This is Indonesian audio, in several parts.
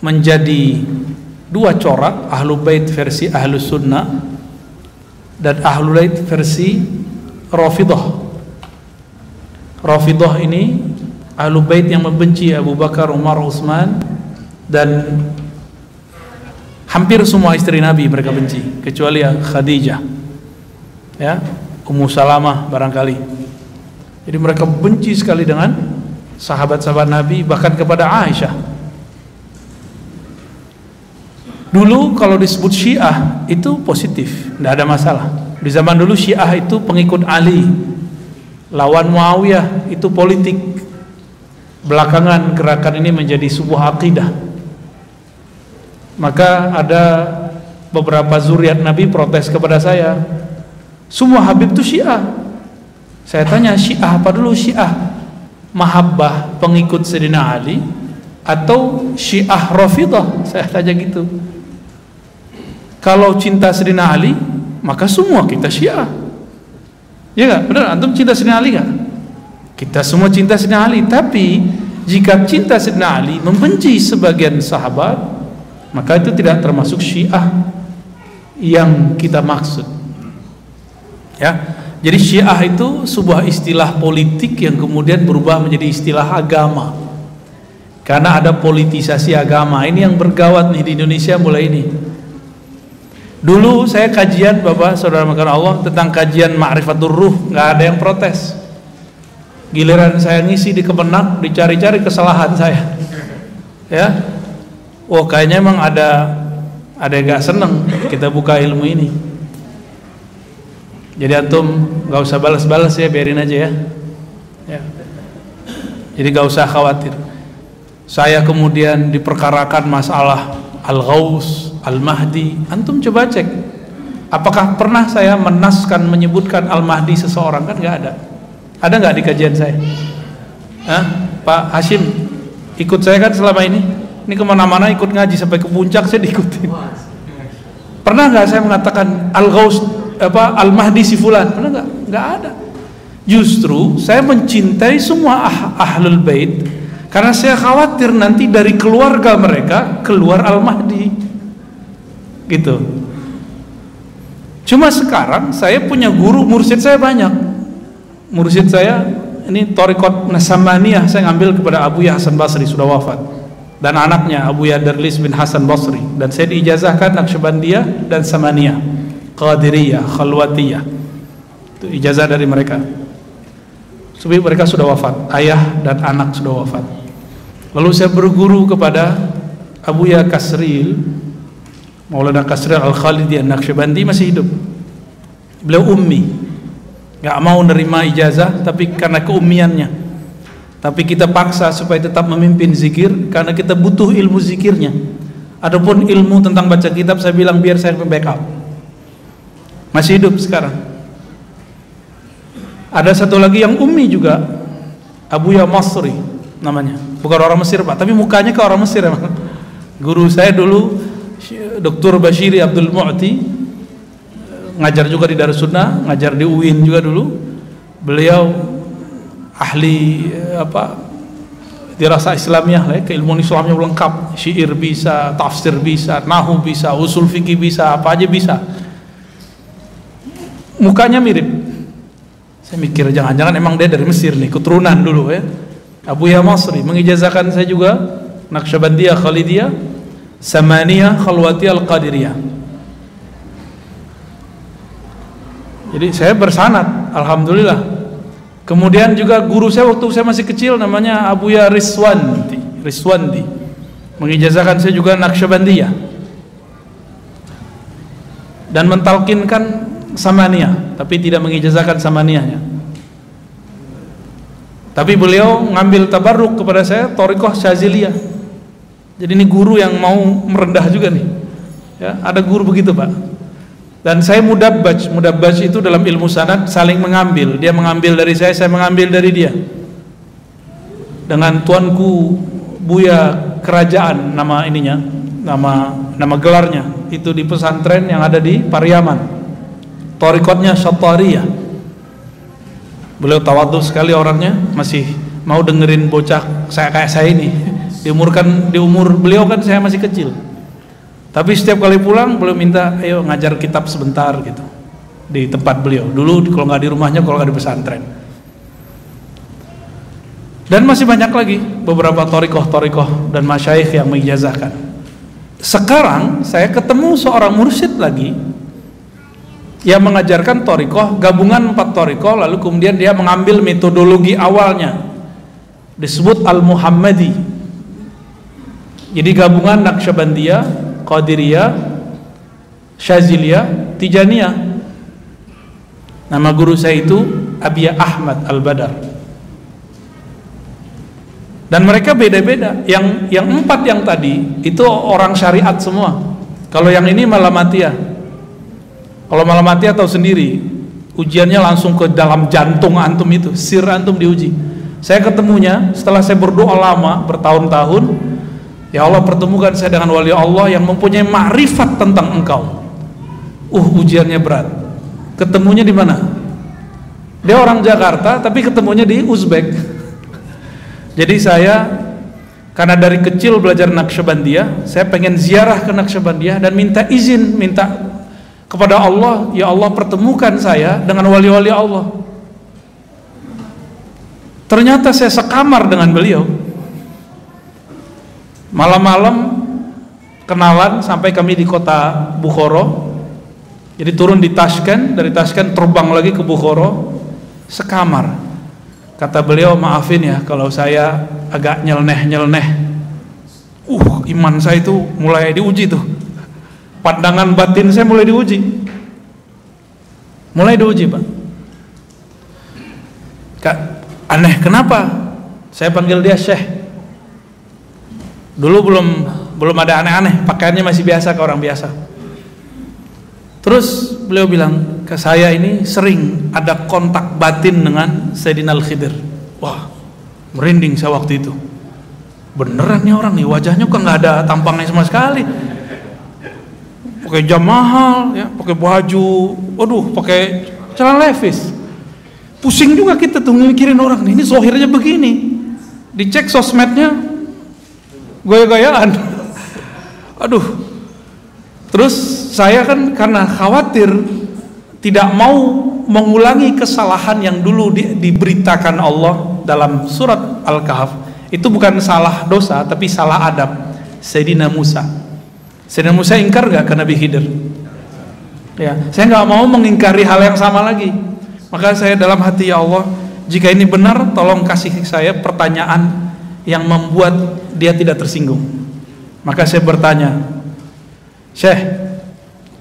menjadi dua corak Ahlu Bait versi Ahlu Sunnah dan Ahlu Bait versi Rafidah Rafidah ini Ahlu Bait yang membenci Abu Bakar, Umar, Utsman dan hampir semua istri Nabi mereka benci kecuali Khadijah ya Ummu Salamah barangkali. Jadi mereka benci sekali dengan sahabat-sahabat Nabi bahkan kepada Aisyah Dulu kalau disebut Syiah itu positif, tidak ada masalah. Di zaman dulu Syiah itu pengikut Ali, lawan Muawiyah itu politik. Belakangan gerakan ini menjadi sebuah akidah. Maka ada beberapa zuriat Nabi protes kepada saya. Semua Habib itu Syiah. Saya tanya Syiah apa dulu Syiah? Mahabbah pengikut Sayyidina Ali atau Syiah Rafidah? Saya tanya gitu. Kalau cinta Sayyidina Ali, maka semua kita Syiah. Ya enggak? Benar, antum cinta Sayyidina Ali enggak? Kita semua cinta Sayyidina Ali, tapi jika cinta Sayyidina Ali membenci sebagian sahabat, maka itu tidak termasuk Syiah yang kita maksud. Ya. Jadi Syiah itu sebuah istilah politik yang kemudian berubah menjadi istilah agama. Karena ada politisasi agama. Ini yang bergawat nih di Indonesia mulai ini. Dulu saya kajian Bapak Saudara makan Allah tentang kajian Ma'rifatul Ruh, nggak ada yang protes. Giliran saya ngisi di Kemenak dicari-cari kesalahan saya. Ya. Oh, kayaknya emang ada ada yang gak seneng kita buka ilmu ini. Jadi antum nggak usah balas-balas ya, biarin aja ya. ya. Jadi nggak usah khawatir. Saya kemudian diperkarakan masalah al-ghaus, Al-Mahdi. Antum coba cek. Apakah pernah saya menaskan menyebutkan Al-Mahdi seseorang? Kan nggak ada. Ada nggak di kajian saya? Hah? Pak Hashim ikut saya kan selama ini? Ini ke mana-mana ikut ngaji sampai ke puncak saya diikutin. Pernah nggak saya mengatakan Al-Ghaus apa Al-Mahdi si fulan? Pernah nggak? Nggak ada. Justru saya mencintai semua ah ahlul bait karena saya khawatir nanti dari keluarga mereka keluar Al-Mahdi gitu. Cuma sekarang saya punya guru mursyid saya banyak. Mursyid saya ini Torikot Nasamaniyah saya ngambil kepada Abu Hasan Basri sudah wafat. Dan anaknya Abu Ya Darlis bin Hasan Basri. Dan saya diijazahkan Naqsyabandiyah dan Samaniyah. Qadiriyah Khalwatiyah. Itu ijazah dari mereka. Sebab mereka sudah wafat. Ayah dan anak sudah wafat. Lalu saya berguru kepada Abu Ya Kasril Maulana Kasril Al-Khalidi An-Naqsyabandi masih hidup. Beliau ummi. Gak mau nerima ijazah tapi karena keummiannya. Tapi kita paksa supaya tetap memimpin zikir karena kita butuh ilmu zikirnya. Adapun ilmu tentang baca kitab saya bilang biar saya backup. Masih hidup sekarang. Ada satu lagi yang ummi juga. Abu Ya Masri namanya. Bukan orang Mesir Pak tapi mukanya ke orang Mesir emang. Guru saya dulu Dr. Bashiri Abdul Mu'ti ngajar juga di Darussunnah, ngajar di UIN juga dulu. Beliau ahli apa dirasa Islamiyah lah, ya, keilmuan Islamnya lengkap, syair bisa, tafsir bisa, nahu bisa, usul fikih bisa, apa aja bisa. Mukanya mirip. Saya mikir jangan-jangan emang dia dari Mesir nih, keturunan dulu ya. Abu Ya Masri mengijazahkan saya juga Naqsyabandiyah Khalidiyah Samaniyah Khalwati Al-Qadiriyah. Jadi saya bersanat Alhamdulillah. Kemudian juga guru saya waktu saya masih kecil Namanya Abu Ya Riswandi Riswandi. Mengijazahkan saya juga Naqsyabandiyah Dan mentalkinkan Samaniyah Tapi tidak mengijazahkan Samaniyahnya. Tapi beliau ngambil tabarruk kepada saya Torikoh Syaziliyah jadi ini guru yang mau merendah juga nih. Ya, ada guru begitu, Pak. Dan saya mudabbaj, mudabbaj itu dalam ilmu sanad saling mengambil. Dia mengambil dari saya, saya mengambil dari dia. Dengan tuanku Buya Kerajaan nama ininya, nama nama gelarnya itu di pesantren yang ada di Pariaman. Torikotnya Syatariyah. Beliau tawadhu sekali orangnya, masih mau dengerin bocah saya kayak saya ini di umurkan di umur beliau kan saya masih kecil. Tapi setiap kali pulang beliau minta ayo ngajar kitab sebentar gitu. Di tempat beliau. Dulu kalau nggak di rumahnya kalau nggak di pesantren. Dan masih banyak lagi beberapa torikoh-torikoh dan masyaikh yang mengijazahkan. Sekarang saya ketemu seorang mursyid lagi yang mengajarkan torikoh gabungan empat torikoh lalu kemudian dia mengambil metodologi awalnya. Disebut al-muhammadi jadi gabungan Naqsyabandiyah Qadiriyah, Syaziliyah, Tijaniyah. Nama guru saya itu Abiyah Ahmad Al-Badar. Dan mereka beda-beda. Yang yang empat yang tadi itu orang syariat semua. Kalau yang ini Malamatia. Kalau Malamatia tahu sendiri, ujiannya langsung ke dalam jantung antum itu, sir antum diuji. Saya ketemunya setelah saya berdoa lama bertahun-tahun, Ya Allah pertemukan saya dengan wali Allah yang mempunyai makrifat tentang engkau. Uh ujiannya berat. Ketemunya di mana? Dia orang Jakarta tapi ketemunya di Uzbek. Jadi saya karena dari kecil belajar Naqsyabandiyah, saya pengen ziarah ke Naqsyabandiyah dan minta izin, minta kepada Allah, ya Allah pertemukan saya dengan wali-wali Allah. Ternyata saya sekamar dengan beliau malam-malam kenalan sampai kami di kota Bukhoro. Jadi turun di Tashkent dari Tashkent terbang lagi ke Bukhoro sekamar. Kata beliau maafin ya kalau saya agak nyeleneh-nyeleneh. Uh iman saya itu mulai diuji tuh. Pandangan batin saya mulai diuji. Mulai diuji pak. Kak, aneh kenapa? Saya panggil dia Syekh Dulu belum belum ada aneh-aneh, pakaiannya masih biasa ke orang biasa. Terus beliau bilang ke saya ini sering ada kontak batin dengan Sayyidina Al-Khidir. Wah, merinding saya waktu itu. Beneran nih orang nih, wajahnya kok nggak ada tampangnya sama sekali. Pakai jam mahal, ya, pakai baju, waduh, pakai celana levis. Pusing juga kita tuh mikirin orang nih, ini zohirnya begini. Dicek sosmednya, goya-goyaan aduh. Terus saya kan karena khawatir tidak mau mengulangi kesalahan yang dulu di, diberitakan Allah dalam surat Al-Kahf. Itu bukan salah dosa tapi salah adab. Sayyidina Musa. Sayyidina Musa ingkar gak ke Nabi Khidir? Ya saya nggak mau mengingkari hal yang sama lagi. Maka saya dalam hati ya Allah jika ini benar tolong kasih saya pertanyaan yang membuat dia tidak tersinggung. Maka saya bertanya, Syekh,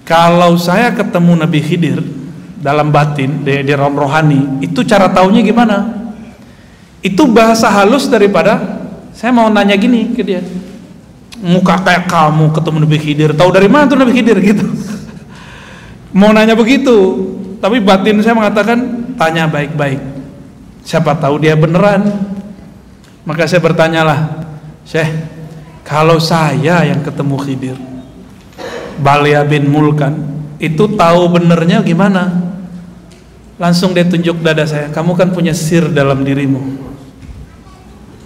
kalau saya ketemu Nabi Khidir dalam batin, di, di rom rohani, itu cara taunya gimana? Itu bahasa halus daripada saya mau nanya gini ke dia. Muka kayak kamu ketemu Nabi Khidir, tahu dari mana tuh Nabi Khidir gitu. mau nanya begitu, tapi batin saya mengatakan tanya baik-baik. Siapa tahu dia beneran. Maka saya bertanyalah, Syekh, kalau saya yang ketemu Khidir, Balia bin Mulkan, itu tahu benernya gimana? Langsung dia tunjuk dada saya, kamu kan punya sir dalam dirimu.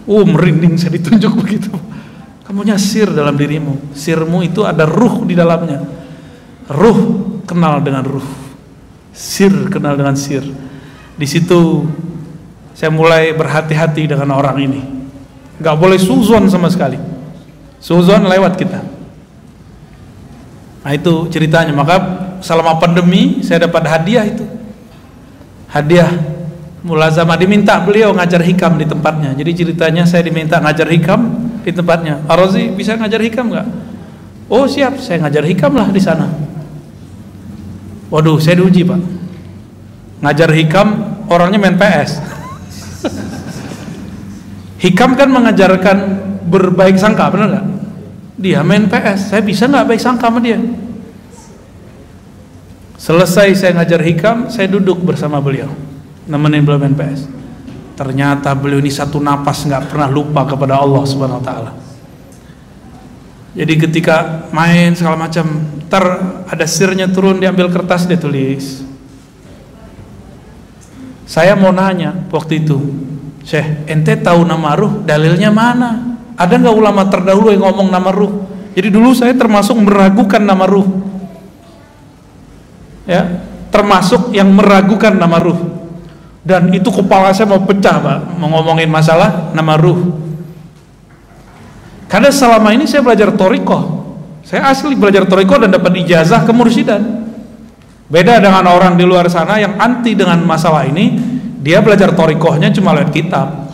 Uh, merinding saya ditunjuk begitu. Kamu punya sir dalam dirimu. Sirmu itu ada ruh di dalamnya. Ruh kenal dengan ruh. Sir kenal dengan sir. Di situ saya mulai berhati-hati dengan orang ini. Nggak boleh suzon sama sekali. Suzon lewat kita. Nah itu ceritanya. Maka selama pandemi saya dapat hadiah itu. Hadiah mulazamah. Diminta beliau ngajar hikam di tempatnya. Jadi ceritanya saya diminta ngajar hikam di tempatnya. Arozi bisa ngajar hikam nggak? Oh siap. Saya ngajar hikam lah di sana. Waduh saya diuji pak. Ngajar hikam orangnya main PS Hikam kan mengajarkan berbaik sangka, benar nggak? Dia main PS, saya bisa nggak baik sangka sama dia? Selesai saya ngajar hikam, saya duduk bersama beliau, nemenin beliau main PS. Ternyata beliau ini satu napas nggak pernah lupa kepada Allah Subhanahu Wa Taala. Jadi ketika main segala macam, ter ada sirnya turun diambil kertas dia tulis. Saya mau nanya waktu itu, Syekh, ente tahu nama ruh, dalilnya mana? Ada nggak ulama terdahulu yang ngomong nama ruh? Jadi dulu saya termasuk meragukan nama ruh. Ya, termasuk yang meragukan nama ruh. Dan itu kepala saya mau pecah, Pak, mau ngomongin masalah nama ruh. Karena selama ini saya belajar toriko, saya asli belajar toriko dan dapat ijazah kemursidan. Beda dengan orang di luar sana yang anti dengan masalah ini, dia belajar torikohnya cuma lihat kitab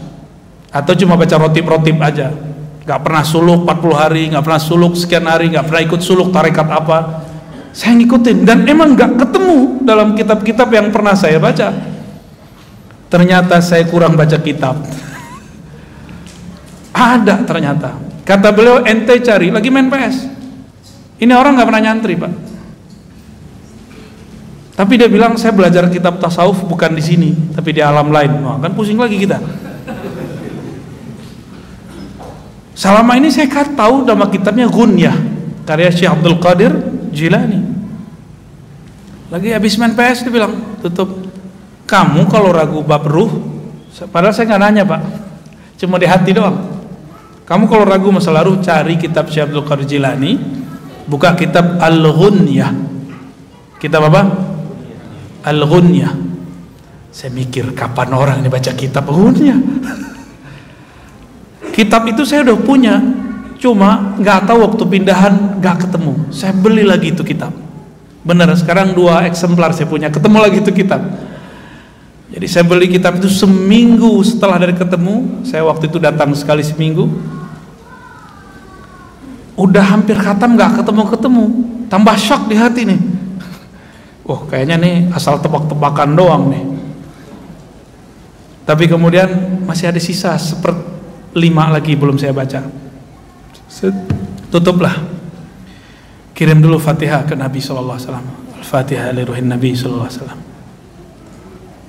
atau cuma baca rotip-rotip aja. Gak pernah suluk 40 hari, gak pernah suluk sekian hari, gak pernah ikut suluk tarekat apa. Saya ngikutin dan emang gak ketemu dalam kitab-kitab yang pernah saya baca. Ternyata saya kurang baca kitab. Ada ternyata. Kata beliau ente cari lagi main PS. Ini orang gak pernah nyantri pak tapi dia bilang saya belajar kitab tasawuf bukan di sini, tapi di alam lain. Wah, kan pusing lagi kita. Selama ini saya kan tahu nama kitabnya Gunyah karya Syekh Abdul Qadir Jilani. Lagi habis main PS dia bilang tutup. Kamu kalau ragu bab ruh, padahal saya nggak nanya pak, cuma di hati doang. Kamu kalau ragu masalah ruh cari kitab Syekh Abdul Qadir Jilani, buka kitab Al-Ghunyah. Kitab apa? Al-Ghunyah. Saya mikir kapan orang ini baca kitab Ghunyah? Kitab itu saya udah punya cuma nggak tahu waktu pindahan nggak ketemu. Saya beli lagi itu kitab. Bener sekarang dua eksemplar saya punya ketemu lagi itu kitab. Jadi saya beli kitab itu seminggu setelah dari ketemu. Saya waktu itu datang sekali seminggu. Udah hampir khatam nggak ketemu ketemu tambah shock di hati nih oh kayaknya nih asal tebak-tebakan doang nih. Tapi kemudian masih ada sisa seperti lima lagi belum saya baca. Tutuplah. Kirim dulu fatihah ke Nabi SAW al-fatihah liruhin Nabi SAW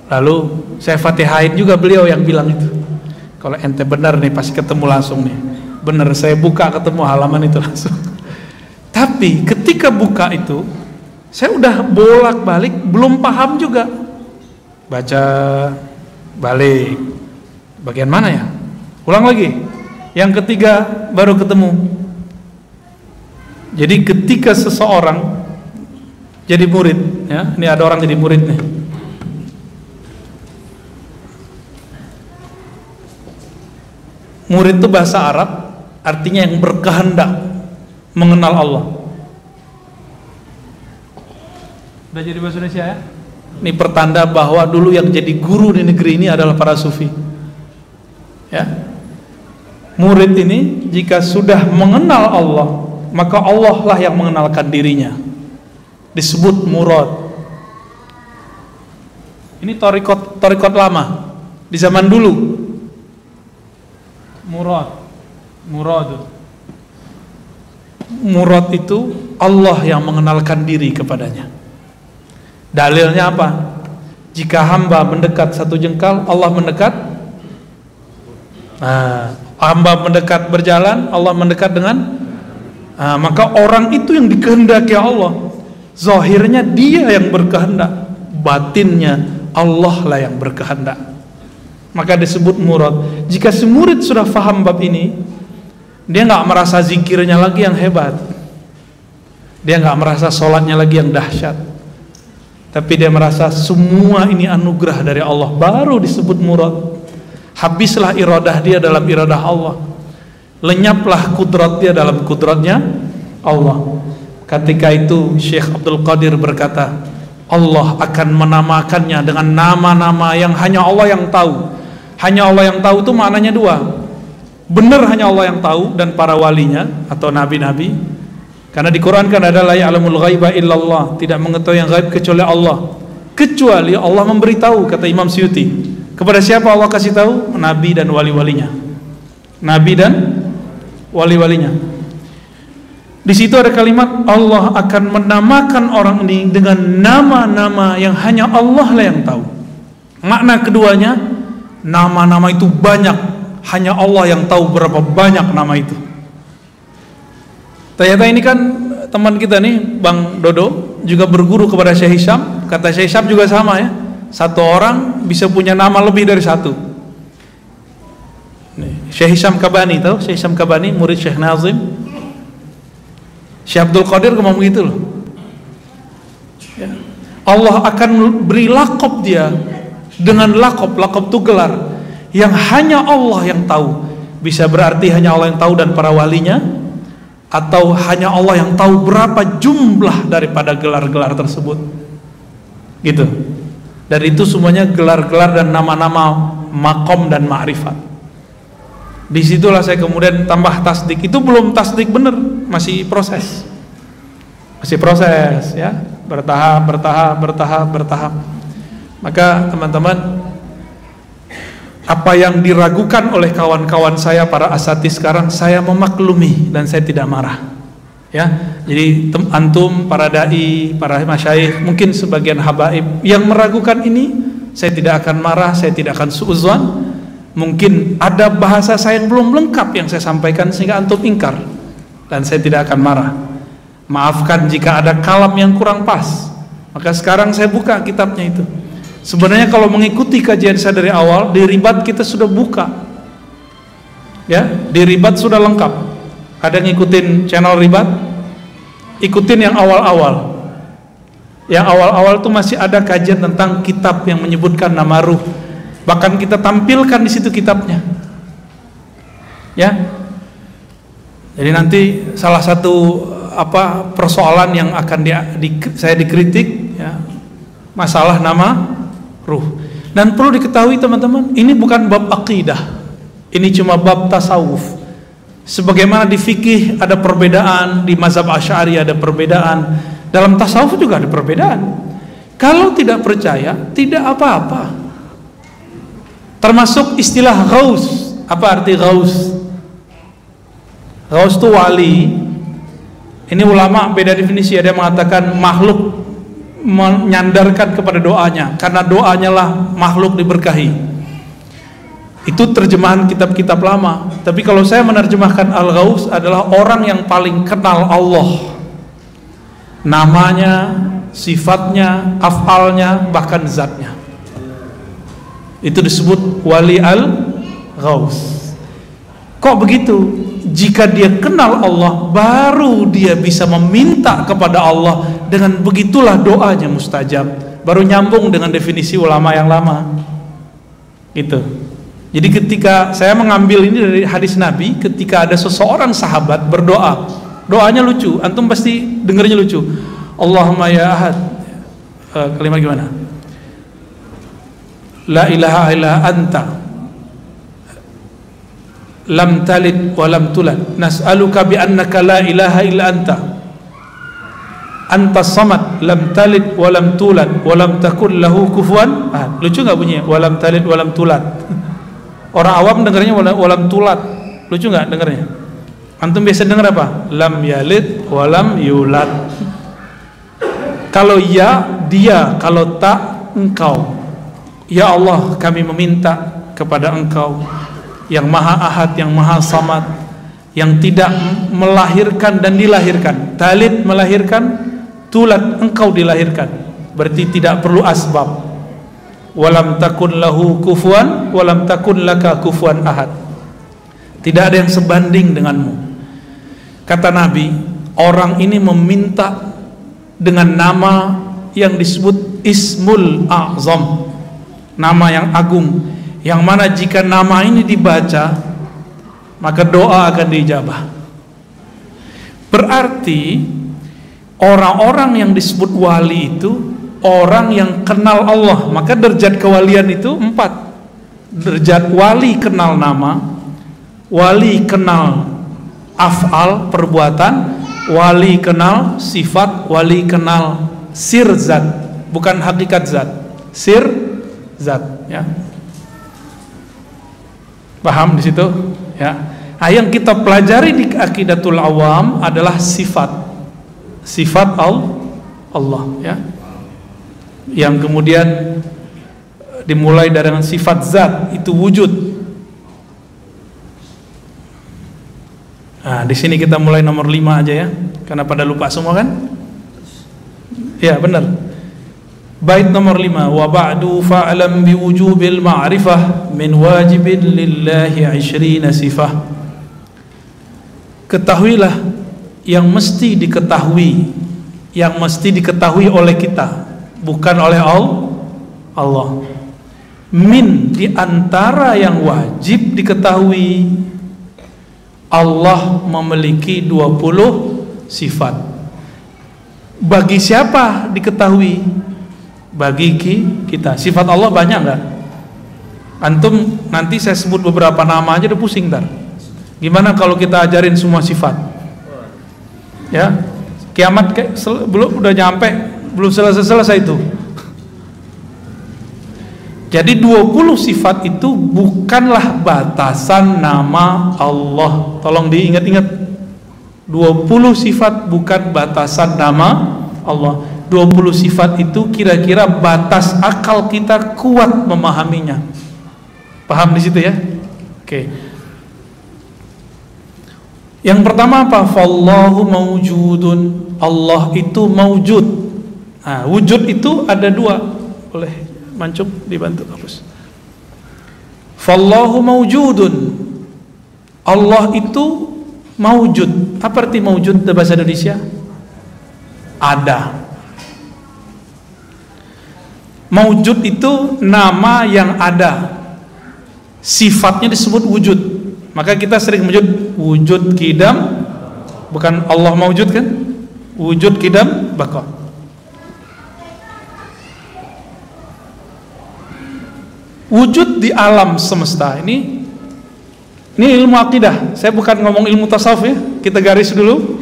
lalu saya fatihain juga beliau yang bilang itu. Kalau ente benar nih pasti ketemu langsung nih. Benar saya buka ketemu halaman itu langsung. Tapi ketika buka itu saya udah bolak-balik belum paham juga. Baca balik. Bagian mana ya? Ulang lagi. Yang ketiga baru ketemu. Jadi ketika seseorang jadi murid, ya, ini ada orang jadi murid nih. Murid itu bahasa Arab artinya yang berkehendak mengenal Allah. Udah jadi bahasa Indonesia ya? Ini pertanda bahwa dulu yang jadi guru di negeri ini adalah para sufi. Ya. Murid ini jika sudah mengenal Allah, maka Allah lah yang mengenalkan dirinya. Disebut murad. Ini torikot torikot lama di zaman dulu. Murad, murad. Murad itu Allah yang mengenalkan diri kepadanya. Dalilnya apa? Jika hamba mendekat satu jengkal, Allah mendekat. Nah, hamba mendekat berjalan, Allah mendekat dengan. Nah, maka orang itu yang dikehendaki Allah. Zahirnya dia yang berkehendak, batinnya Allah lah yang berkehendak. Maka disebut murad. Jika si murid sudah faham bab ini, dia nggak merasa zikirnya lagi yang hebat. Dia nggak merasa sholatnya lagi yang dahsyat tapi dia merasa semua ini anugerah dari Allah. Baru disebut murad. Habislah iradah dia dalam iradah Allah. Lenyaplah kudrat dia dalam kudratnya Allah. Ketika itu Syekh Abdul Qadir berkata Allah akan menamakannya dengan nama-nama yang hanya Allah yang tahu. Hanya Allah yang tahu itu maknanya dua. Benar hanya Allah yang tahu dan para walinya atau nabi-nabi karena di Quran kan ada la ya'lamul ghaiba illallah, tidak mengetahui yang gaib kecuali Allah. Kecuali Allah memberitahu kata Imam Syuti. Kepada siapa Allah kasih tahu? Nabi dan wali-walinya. Nabi dan wali-walinya. Di situ ada kalimat Allah akan menamakan orang ini dengan nama-nama yang hanya Allah lah yang tahu. Makna keduanya, nama-nama itu banyak, hanya Allah yang tahu berapa banyak nama itu. Ternyata ini kan teman kita nih Bang Dodo juga berguru kepada Syekh Hisham. Kata Syekh Hisham juga sama ya. Satu orang bisa punya nama lebih dari satu. Syekh Hisham Kabani tahu Syekh Hisham Kabani murid Syekh Nazim Syekh Abdul Qadir ngomong gitu loh ya. Allah akan beri lakop dia dengan lakop lakop itu gelar yang hanya Allah yang tahu bisa berarti hanya Allah yang tahu dan para walinya atau hanya Allah yang tahu berapa jumlah daripada gelar-gelar tersebut? Gitu. Dan itu semuanya gelar-gelar dan nama-nama makom dan ma'rifat di situlah saya kemudian tambah tasdik. Itu belum tasdik bener masih proses. Masih proses ya. Bertahap bertahap bertahap bertahap. Maka teman-teman apa yang diragukan oleh kawan-kawan saya para asati sekarang saya memaklumi dan saya tidak marah. Ya jadi antum para dai para masyayikh mungkin sebagian habaib yang meragukan ini saya tidak akan marah saya tidak akan suuzon. Mungkin ada bahasa saya yang belum lengkap yang saya sampaikan sehingga antum ingkar dan saya tidak akan marah. Maafkan jika ada kalam yang kurang pas. Maka sekarang saya buka kitabnya itu Sebenarnya kalau mengikuti kajian saya dari awal, di ribat kita sudah buka. Ya, di ribat sudah lengkap. Ada ngikutin channel ribat? Ikutin yang awal-awal. Yang awal-awal itu masih ada kajian tentang kitab yang menyebutkan nama ruh. Bahkan kita tampilkan di situ kitabnya. Ya. Jadi nanti salah satu apa persoalan yang akan di, di, saya dikritik ya, masalah nama ruh. Dan perlu diketahui teman-teman, ini bukan bab akidah. Ini cuma bab tasawuf. Sebagaimana di fikih ada perbedaan, di mazhab Asy'ari ada perbedaan, dalam tasawuf juga ada perbedaan. Kalau tidak percaya, tidak apa-apa. Termasuk istilah ghaus. Apa arti ghaus? Ghaus itu wali. Ini ulama beda definisi, ada yang mengatakan makhluk menyandarkan kepada doanya karena doanya lah makhluk diberkahi. Itu terjemahan kitab-kitab lama. Tapi kalau saya menerjemahkan Al-Ghaus adalah orang yang paling kenal Allah. Namanya sifatnya afalnya bahkan zatnya. Itu disebut wali al-Ghaus. Kok begitu jika dia kenal Allah baru dia bisa meminta kepada Allah dengan begitulah doanya mustajab. Baru nyambung dengan definisi ulama yang lama. Gitu. Jadi ketika saya mengambil ini dari hadis Nabi ketika ada seseorang sahabat berdoa doanya lucu antum pasti dengarnya lucu. Allahumma ya ahad. Uh, kalimat gimana? La ilaha illa anta lam talid wa lam tulad. Nas'aluka bi annaka la ilaha illa anta. Anta samad lam talid wa lam tulad wa lam takun lahu kufuwan ahad. Lucu enggak bunyinya? Wa lam talid wa lam tulad. Orang awam dengarnya wa lam tulad. Lucu enggak dengarnya antum biasa dengar apa? Lam yalid wa lam yulad. Kalau ya dia. Kalau tak engkau. Ya Allah kami meminta kepada engkau yang maha ahad, yang maha samad yang tidak melahirkan dan dilahirkan. Talid melahirkan tulat engkau dilahirkan. Berarti tidak perlu asbab. Walam takun lahu kufuan walam takun laka kufuan ahad. Tidak ada yang sebanding denganmu. Kata Nabi orang ini meminta dengan nama yang disebut ismul azam. Nama yang agung yang mana jika nama ini dibaca maka doa akan dijabah. Berarti orang-orang yang disebut wali itu orang yang kenal Allah. Maka derajat kewalian itu empat. Derajat wali kenal nama wali kenal afal perbuatan wali kenal sifat wali kenal sir zat. Bukan hakikat zat sir zat ya Paham di situ? Ya. Nah, yang kita pelajari di akidatul awam adalah sifat. Sifat Allah, ya. Yang kemudian dimulai dari sifat zat itu wujud. Nah, di sini kita mulai nomor 5 aja ya. Karena pada lupa semua kan? Ya, benar. Bait nomor 5 wa ba'du fa'lam bi wujubil ma'rifah min wajibin lillahi 20 sifah. Ketahuilah yang mesti diketahui yang mesti diketahui oleh kita bukan oleh Allah. Min di antara yang wajib diketahui Allah memiliki 20 sifat. Bagi siapa diketahui bagi kita. Sifat Allah banyak nggak? Antum nanti saya sebut beberapa nama aja udah pusing ntar. Gimana kalau kita ajarin semua sifat? Ya, kiamat kayak belum udah nyampe, belum selesai-selesai itu. Jadi 20 sifat itu bukanlah batasan nama Allah. Tolong diingat-ingat. 20 sifat bukan batasan nama Allah 20 sifat itu kira-kira batas akal kita kuat memahaminya. Paham di situ ya? Oke. Yang pertama apa? Fallahu mawjudun. Allah itu mawjud. Nah, wujud itu ada dua. Boleh mancung dibantu hapus. Fallahu mawjudun. Allah itu mawjud. Apa arti mawjud dalam bahasa Indonesia? Ada Maujud itu nama yang ada. Sifatnya disebut wujud. Maka kita sering menyebut wujud kidam Bukan Allah maujud kan? Wujud kidam baka Wujud di alam semesta ini Ini ilmu akidah. Saya bukan ngomong ilmu tasawuf ya Kita garis dulu.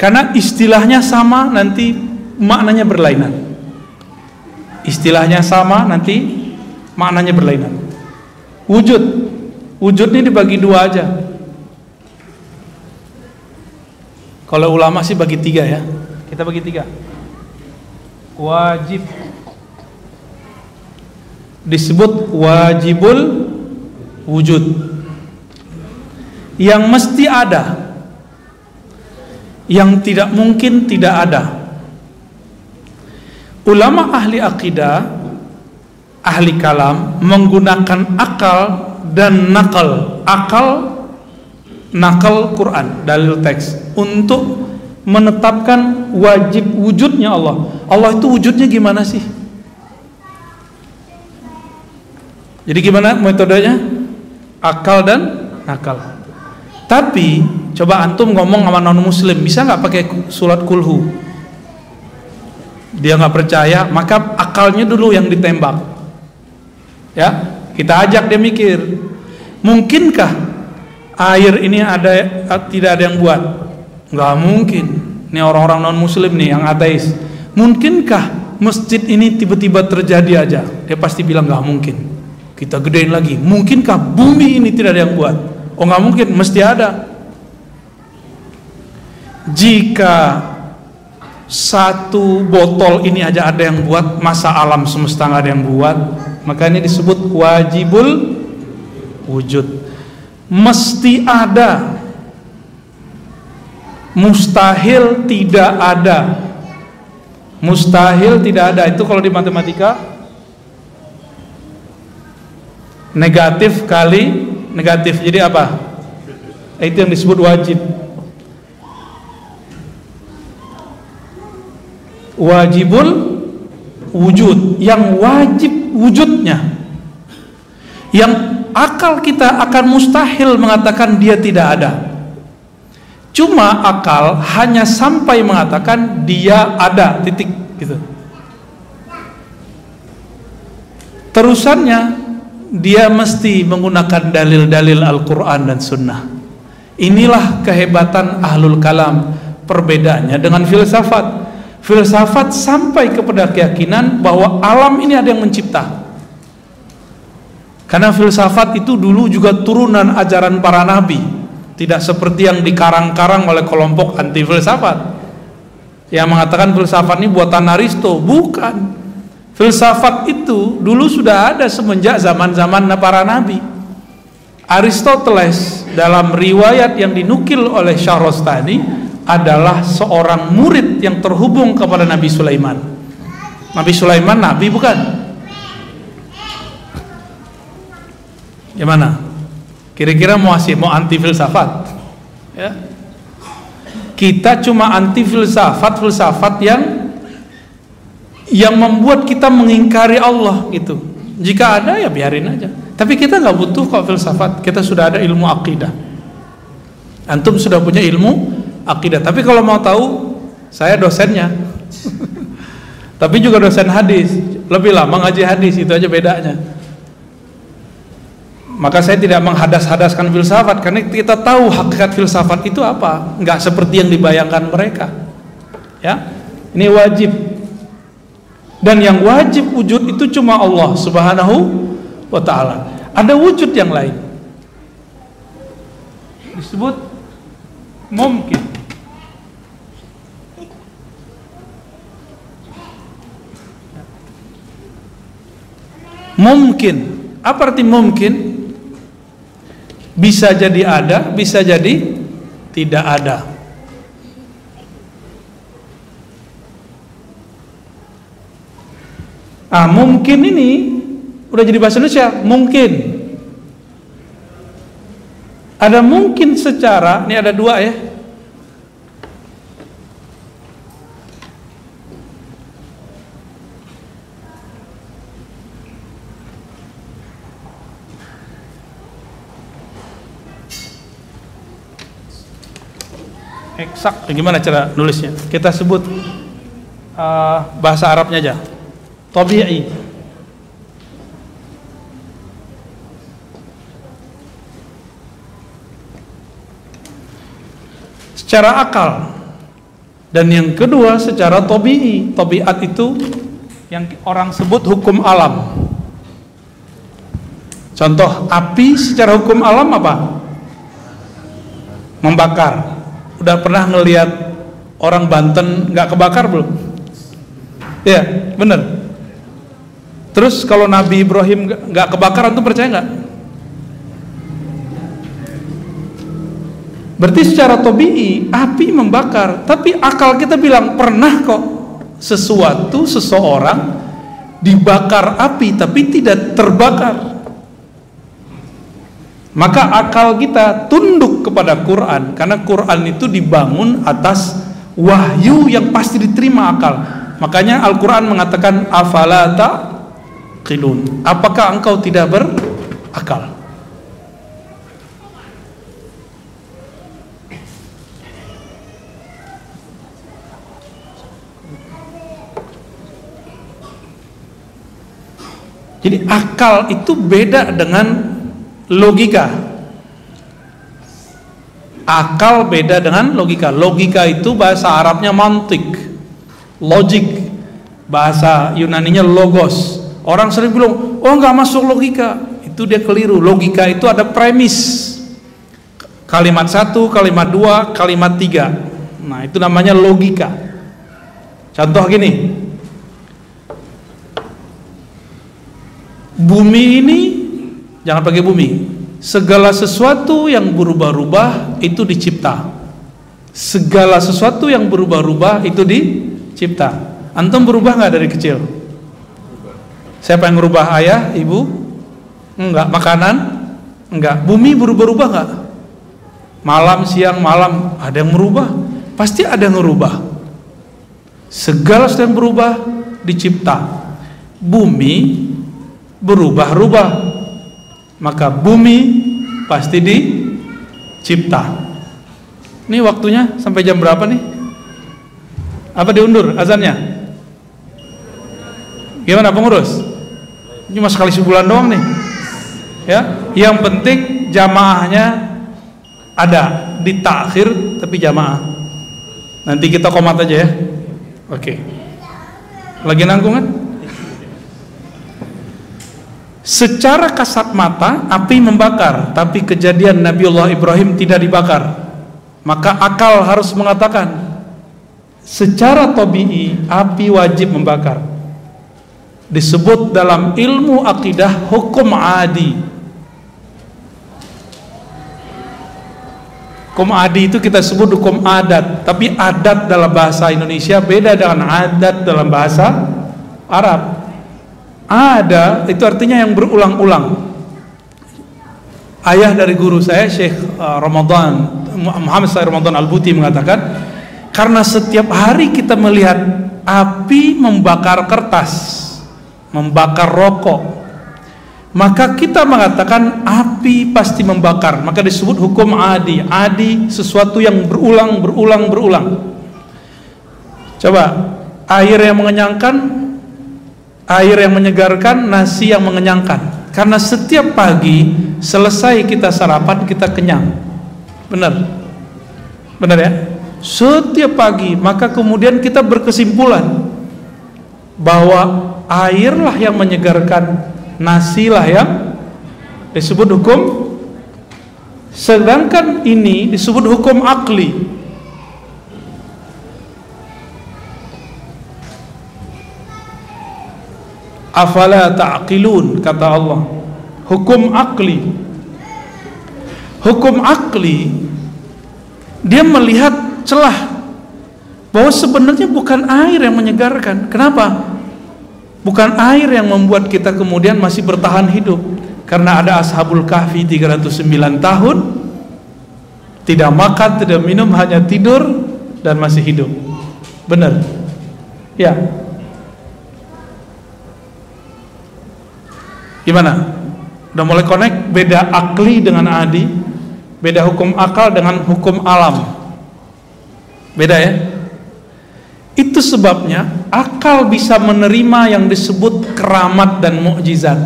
Karena istilahnya sama nanti maknanya berlainan istilahnya sama nanti maknanya berlainan. Wujud. Wujud ini dibagi dua aja. Kalau ulama sih bagi tiga ya. Kita bagi tiga. Wajib. Disebut wajibul wujud. Yang mesti ada. Yang tidak mungkin tidak ada ulama ahli akidah ahli kalam menggunakan akal dan nakal. Akal nakal Quran dalil teks. Untuk menetapkan wajib wujudnya Allah. Allah itu wujudnya gimana sih? Jadi gimana metodenya? Akal dan nakal. Tapi coba antum ngomong sama non muslim bisa nggak pakai surat kulhu dia nggak percaya maka akalnya dulu yang ditembak. Ya kita ajak dia mikir mungkinkah air ini ada tidak ada yang buat? Nggak mungkin. Ini orang-orang non muslim nih yang ateis. Mungkinkah masjid ini tiba-tiba terjadi aja? Dia pasti bilang nggak mungkin. Kita gedein lagi. Mungkinkah bumi ini tidak ada yang buat? Oh nggak mungkin. Mesti ada. Jika satu botol ini aja ada yang buat masa alam semesta nggak ada yang buat. Maka ini disebut wajibul wujud. Mesti ada. Mustahil tidak ada. Mustahil tidak ada. Itu kalau di matematika negatif kali negatif. Jadi apa? Itu yang disebut wajib wajibul wujud. Yang wajib wujudnya. Yang akal kita akan mustahil mengatakan dia tidak ada. Cuma akal hanya sampai mengatakan dia ada titik gitu. Terusannya dia mesti menggunakan dalil-dalil Al-Quran dan Sunnah. Inilah kehebatan ahlul kalam. Perbedaannya dengan filsafat filsafat sampai kepada keyakinan bahwa alam ini ada yang mencipta. Karena filsafat itu dulu juga turunan ajaran para nabi. Tidak seperti yang dikarang-karang oleh kelompok anti filsafat yang mengatakan filsafat ini buatan Aristo bukan. Filsafat itu dulu sudah ada semenjak zaman-zaman para nabi. Aristoteles dalam riwayat yang dinukil oleh Syahrostani adalah seorang murid yang terhubung kepada Nabi Sulaiman. Nabi Sulaiman nabi bukan? Gimana? Kira-kira mau asih mau anti filsafat? Ya. Kita cuma anti filsafat filsafat yang yang membuat kita mengingkari Allah gitu. Jika ada ya biarin aja. Tapi kita nggak butuh kok filsafat. Kita sudah ada ilmu akidah. Antum sudah punya ilmu akidah. Tapi kalau mau tahu, saya dosennya. Tapi juga dosen hadis. Lebih lama ngaji hadis itu aja bedanya. Maka saya tidak menghadas-hadaskan filsafat karena kita tahu hakikat filsafat itu apa. Nggak seperti yang dibayangkan mereka. Ya? Ini wajib. Dan yang wajib wujud itu cuma Allah subhanahu wa ta'ala. Ada wujud yang lain. Disebut mungkin mungkin apa arti mungkin bisa jadi ada, bisa jadi tidak ada. Ah, mungkin ini udah jadi bahasa Indonesia, mungkin. Ada mungkin secara, ini ada dua ya, eksak gimana cara nulisnya? Kita sebut uh, bahasa Arabnya aja. Tabi'i. Secara akal. Dan yang kedua secara tabi'i. Tabiat itu yang orang sebut hukum alam. Contoh api secara hukum alam apa? Membakar udah pernah ngelihat orang Banten nggak kebakar belum? Ya, bener. Terus kalau Nabi Ibrahim nggak kebakaran tuh percaya nggak? Berarti secara tobi'i api membakar, tapi akal kita bilang pernah kok sesuatu seseorang dibakar api tapi tidak terbakar maka akal kita tunduk kepada Quran karena Quran itu dibangun atas wahyu yang pasti diterima akal. Makanya Al-Quran mengatakan afalata qilun apakah engkau tidak berakal? Jadi akal itu beda dengan logika. Akal beda dengan logika. Logika itu bahasa Arabnya mantik. Logik bahasa Yunaninya logos. Orang sering bilang oh nggak masuk logika. Itu dia keliru. Logika itu ada premis. Kalimat satu kalimat dua kalimat tiga. Nah itu namanya logika. Contoh gini. Bumi ini jangan pakai bumi. Segala sesuatu yang berubah-ubah itu dicipta. Segala sesuatu yang berubah-ubah itu dicipta. Antum berubah nggak dari kecil? Siapa yang merubah ayah? Ibu? Enggak. Makanan? Enggak. Bumi berubah-ubah nggak? Malam siang malam. Ada yang merubah? Pasti ada yang merubah segala sesuatu yang berubah dicipta. Bumi berubah-ubah maka bumi pasti dicipta. Ini waktunya sampai jam berapa nih? Apa diundur azannya? Gimana pengurus? Cuma sekali sebulan doang nih. Ya, yang penting jamaahnya ada di takhir tapi jamaah. Nanti kita komat aja ya. Oke. Lagi nanggung kan? Secara kasat mata api membakar, tapi kejadian Nabiullah Ibrahim tidak dibakar. Maka akal harus mengatakan secara tabii api wajib membakar. Disebut dalam ilmu akidah hukum adi. Hukum adi itu kita sebut hukum adat, tapi adat dalam bahasa Indonesia beda dengan adat dalam bahasa Arab. Ada itu artinya yang berulang-ulang. Ayah dari guru saya Syekh uh, Ramadan Muhammad Said Ramadan Al-Buti mengatakan karena setiap hari kita melihat api membakar kertas, membakar rokok, maka kita mengatakan api pasti membakar. Maka disebut hukum adi. Adi sesuatu yang berulang, berulang, berulang. Coba air yang mengenyangkan air yang menyegarkan, nasi yang mengenyangkan. Karena setiap pagi selesai kita sarapan kita kenyang. Benar? Benar ya? Setiap pagi maka kemudian kita berkesimpulan bahwa airlah yang menyegarkan, nasilah yang disebut hukum sedangkan ini disebut hukum akli afala ta'qilun kata Allah. Hukum akli. Hukum akli dia melihat celah bahwa sebenarnya bukan air yang menyegarkan. Kenapa? Bukan air yang membuat kita kemudian masih bertahan hidup. Karena ada ashabul kahfi 309 tahun tidak makan tidak minum hanya tidur dan masih hidup. Benar? Ya Gimana? Udah mulai connect beda akli dengan adi, beda hukum akal dengan hukum alam. Beda ya? Itu sebabnya akal bisa menerima yang disebut keramat dan mukjizat.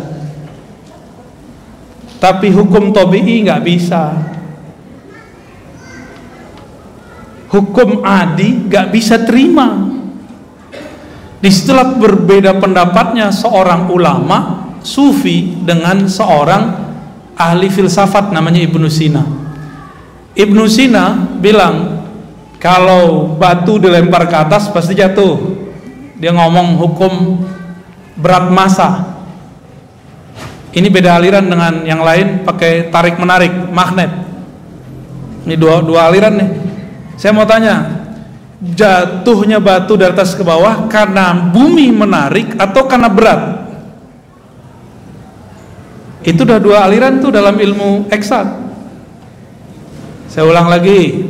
Tapi hukum tobi'i nggak bisa. Hukum adi nggak bisa terima. Di situlah berbeda pendapatnya seorang ulama sufi dengan seorang ahli filsafat namanya Ibnu Sina. Ibnu Sina bilang kalau batu dilempar ke atas pasti jatuh. Dia ngomong hukum berat massa. Ini beda aliran dengan yang lain pakai tarik menarik magnet. Ini dua dua aliran nih. Saya mau tanya, jatuhnya batu dari atas ke bawah karena bumi menarik atau karena berat? Itu udah dua aliran tuh dalam ilmu eksak. Saya ulang lagi.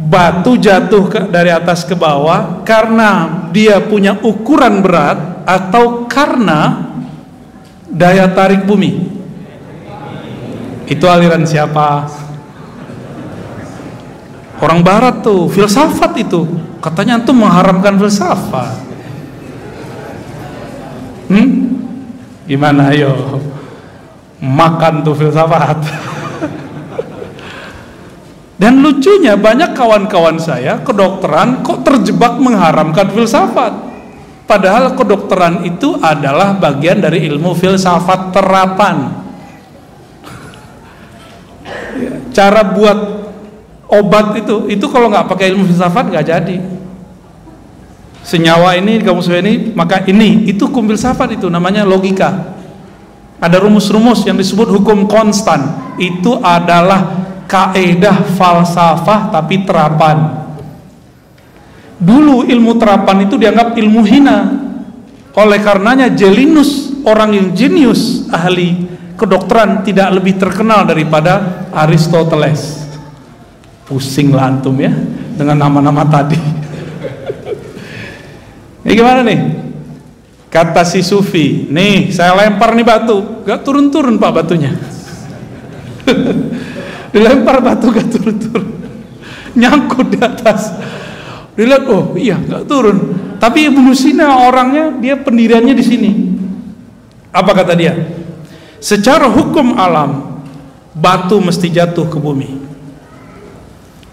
Batu jatuh ke, dari atas ke bawah karena dia punya ukuran berat atau karena daya tarik bumi. Itu aliran siapa? Orang barat tuh, filsafat itu. Katanya tuh mengharamkan filsafat. Hmm? Gimana ayo? Makan tuh filsafat. Dan lucunya banyak kawan-kawan saya kedokteran kok terjebak mengharamkan filsafat? Padahal kedokteran itu adalah bagian dari ilmu filsafat terapan. Cara buat obat itu itu kalau nggak pakai ilmu filsafat nggak jadi. Senyawa ini kamu ini maka ini itu kum filsafat itu namanya logika ada rumus-rumus yang disebut hukum konstan. Itu adalah kaedah falsafah tapi terapan. Dulu ilmu terapan itu dianggap ilmu hina. Oleh karenanya Jelinus orang yang jenius ahli kedokteran tidak lebih terkenal daripada Aristoteles. Pusing lah antum ya dengan nama-nama tadi. Ini gimana nih? Kata si Sufi, nih saya lempar nih batu, gak turun-turun pak batunya. Dilempar batu gak turun-turun, nyangkut di atas. Dilihat, oh iya gak turun. Tapi Ibnu Sina orangnya dia pendiriannya di sini. Apa kata dia? Secara hukum alam, batu mesti jatuh ke bumi.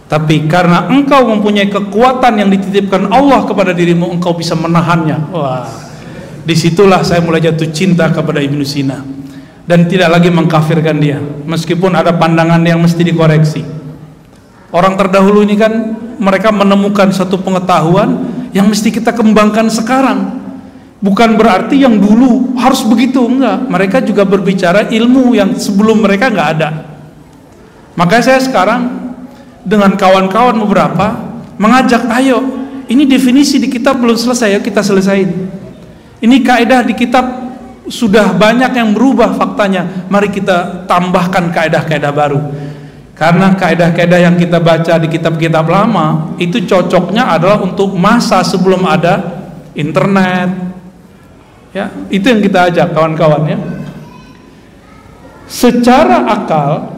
Tapi karena engkau mempunyai kekuatan yang dititipkan Allah kepada dirimu, engkau bisa menahannya. Wah, di situlah saya mulai jatuh cinta kepada Ibnu Sina. Dan tidak lagi mengkafirkan dia meskipun ada pandangan yang mesti dikoreksi. Orang terdahulu ini kan mereka menemukan satu pengetahuan yang mesti kita kembangkan sekarang. Bukan berarti yang dulu harus begitu enggak. Mereka juga berbicara ilmu yang sebelum mereka enggak ada. Maka saya sekarang dengan kawan-kawan beberapa mengajak ayo ini definisi di kitab belum selesai ya kita selesaiin Ini kaidah di kitab sudah banyak yang berubah faktanya. Mari kita tambahkan kaidah-kaidah baru. Karena kaidah-kaidah yang kita baca di kitab-kitab lama itu cocoknya adalah untuk masa sebelum ada internet. Ya, itu yang kita ajak kawan-kawan ya. Secara akal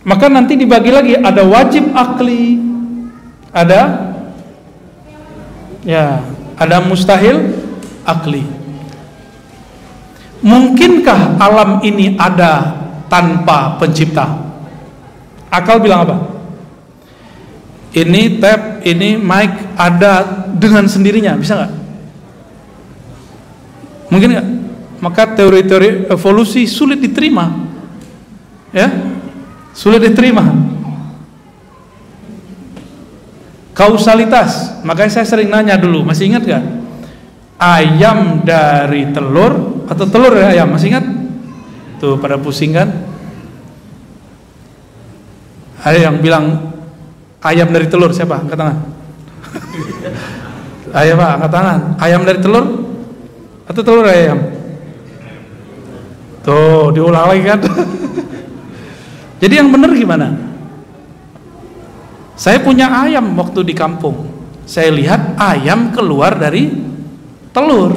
maka nanti dibagi lagi ada wajib akli, ada ya, ada mustahil akli. Mungkinkah alam ini ada tanpa pencipta? Akal bilang apa? Ini tap, ini mic ada dengan sendirinya, bisa nggak? Mungkin nggak? Maka teori-teori evolusi sulit diterima, ya, sulit diterima. Kausalitas, makanya saya sering nanya dulu, masih ingat nggak? Ayam dari telur atau telur dari ayam, masih ingat? Tuh pada pusing kan? Ada yang bilang ayam dari telur siapa? Angkat tangan. Ayam pak, angkat tangan. Ayam dari telur atau telur dari ayam? Tuh diulang lagi kan? Jadi yang benar gimana? Saya punya ayam waktu di kampung. Saya lihat ayam keluar dari telur.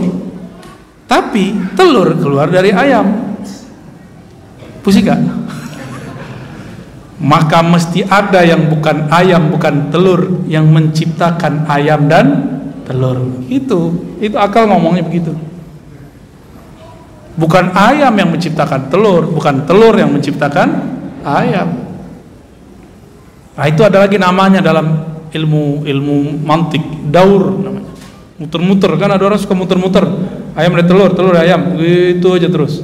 Tapi telur keluar dari ayam. Pusing gak? maka mesti ada yang bukan ayam bukan telur yang menciptakan ayam dan telur itu itu akal ngomongnya begitu bukan ayam yang menciptakan telur bukan telur yang menciptakan ayam nah itu ada lagi namanya dalam ilmu ilmu mantik daur namanya muter-muter kan ada orang suka muter-muter. Ayam dari telur telur ayam. Gitu aja terus.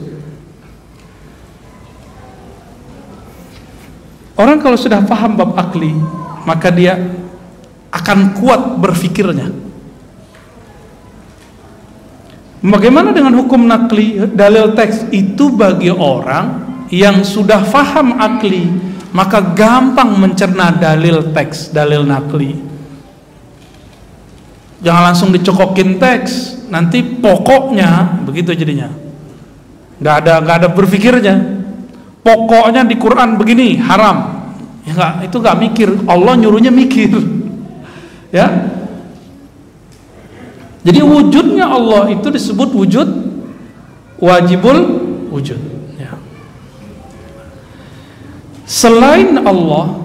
Orang kalau sudah paham bab akli, maka dia akan kuat berfikirnya. Bagaimana dengan hukum nakli dalil teks? Itu bagi orang yang sudah paham akli maka gampang mencerna dalil teks dalil nakli jangan langsung dicokokin teks. Nanti pokoknya begitu jadinya. Nggak ada nggak ada berpikirnya. Pokoknya di Quran begini haram. Ya enggak itu enggak mikir. Allah nyuruhnya mikir. Ya. Jadi wujudnya Allah itu disebut wujud wajibul wujud. Ya. selain Allah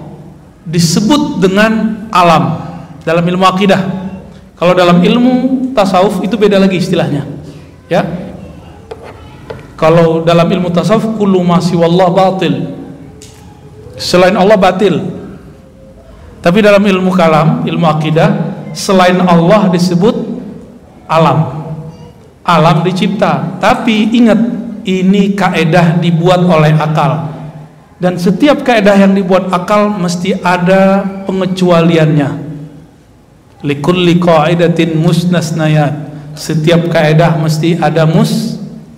disebut dengan alam. Dalam ilmu akidah kalau dalam ilmu tasawuf itu beda lagi istilahnya ya kalau dalam ilmu tasawuf kullu ma siwallah batil. Selain Allah batil. Tapi dalam ilmu kalam, ilmu akidah, selain Allah disebut alam. Alam dicipta. Tapi ingat, ini kaedah dibuat oleh akal. Dan setiap kaedah yang dibuat akal mesti ada pengecualiannya. Likulli qaidatin musnasnayat. Setiap kaedah mesti ada mus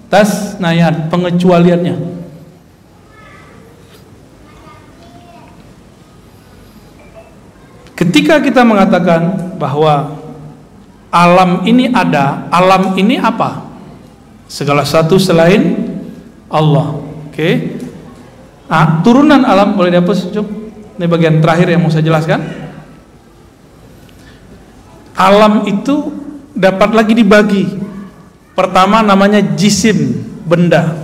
Tas nayat pengecualiannya. Ketika kita mengatakan bahwa alam ini ada, alam ini apa? Segala satu selain Allah. Oke. Okay. Nah, turunan alam boleh dihapus, Cuk? Ini bagian terakhir yang mau saya jelaskan. Alam itu dapat lagi dibagi Pertama namanya jisim, benda.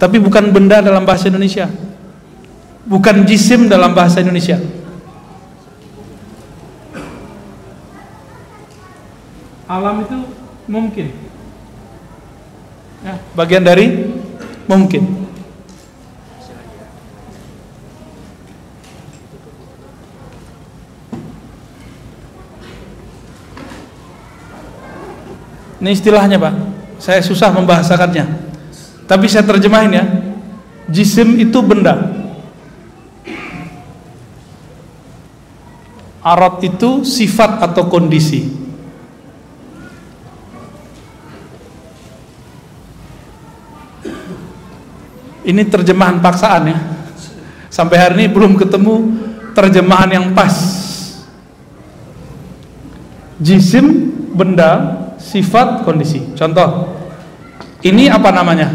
Tapi bukan benda dalam bahasa Indonesia. Bukan jisim dalam bahasa Indonesia. Alam itu mungkin. Ya, bagian dari mungkin. Ini istilahnya Pak. Saya susah membahasakannya. Tapi saya terjemahin ya. Jisim itu benda. Arat itu sifat atau kondisi. Ini terjemahan paksaan ya. Sampai hari ini belum ketemu terjemahan yang pas. Jisim benda sifat kondisi. Contoh, ini apa namanya?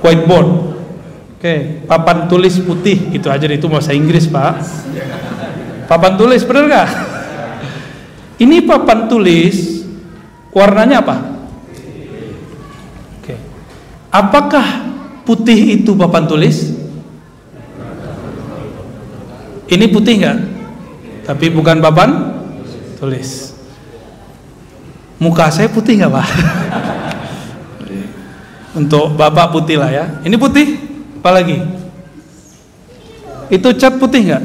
Whiteboard. Oke, papan tulis putih itu aja itu bahasa Inggris pak. Papan tulis bener nggak? Ini papan tulis warnanya apa? Oke, apakah putih itu papan tulis? Ini putih nggak? Tapi bukan papan tulis. Muka saya putih nggak pak? Untuk bapak putih lah ya. Ini putih, apa lagi? Itu cat putih nggak?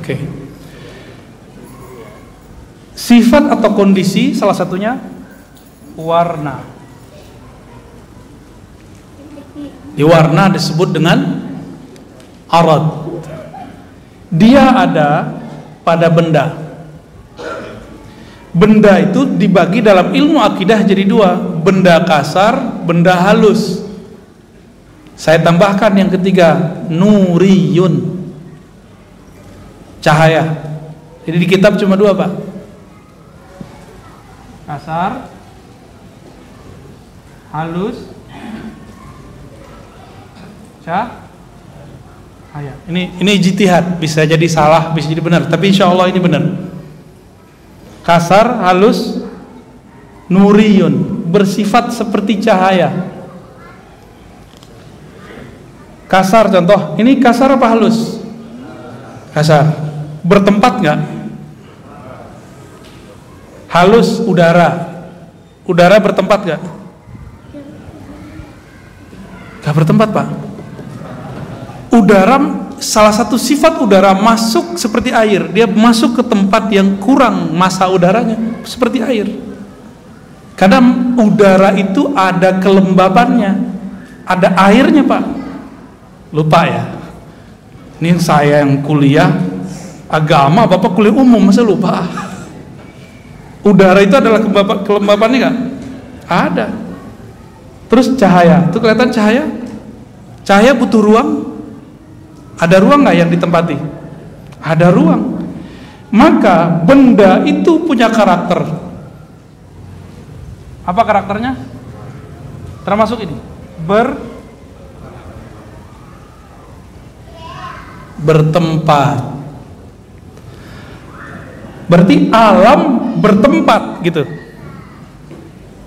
Oke. Sifat atau kondisi salah satunya warna. Di warna disebut dengan arad dia ada pada benda. Benda itu dibagi dalam ilmu akidah jadi dua, benda kasar, benda halus. Saya tambahkan yang ketiga, nuriyun. Cahaya. Jadi di kitab cuma dua, Pak. Kasar, halus, cahaya. Ini ini jitihad, bisa jadi salah, bisa jadi benar, tapi insya Allah ini benar. Kasar, halus, nuriyun, bersifat seperti cahaya. Kasar contoh, ini kasar apa halus? Kasar. Bertempat nggak? Halus udara. Udara bertempat nggak? Gak bertempat pak udara salah satu sifat udara masuk seperti air. Dia masuk ke tempat yang kurang masa udaranya seperti air. Kadang udara itu ada kelembabannya ada airnya pak. Lupa ya. Ini saya yang kuliah agama bapak kuliah umum masa lupa? Udara itu adalah kelembabannya nggak? Ada. Terus cahaya. Itu kelihatan cahaya? Cahaya butuh ruang ada ruang nggak yang ditempati? Ada ruang. Maka benda itu punya karakter. Apa karakternya? Termasuk ini. Ber bertempat. Berarti alam bertempat gitu.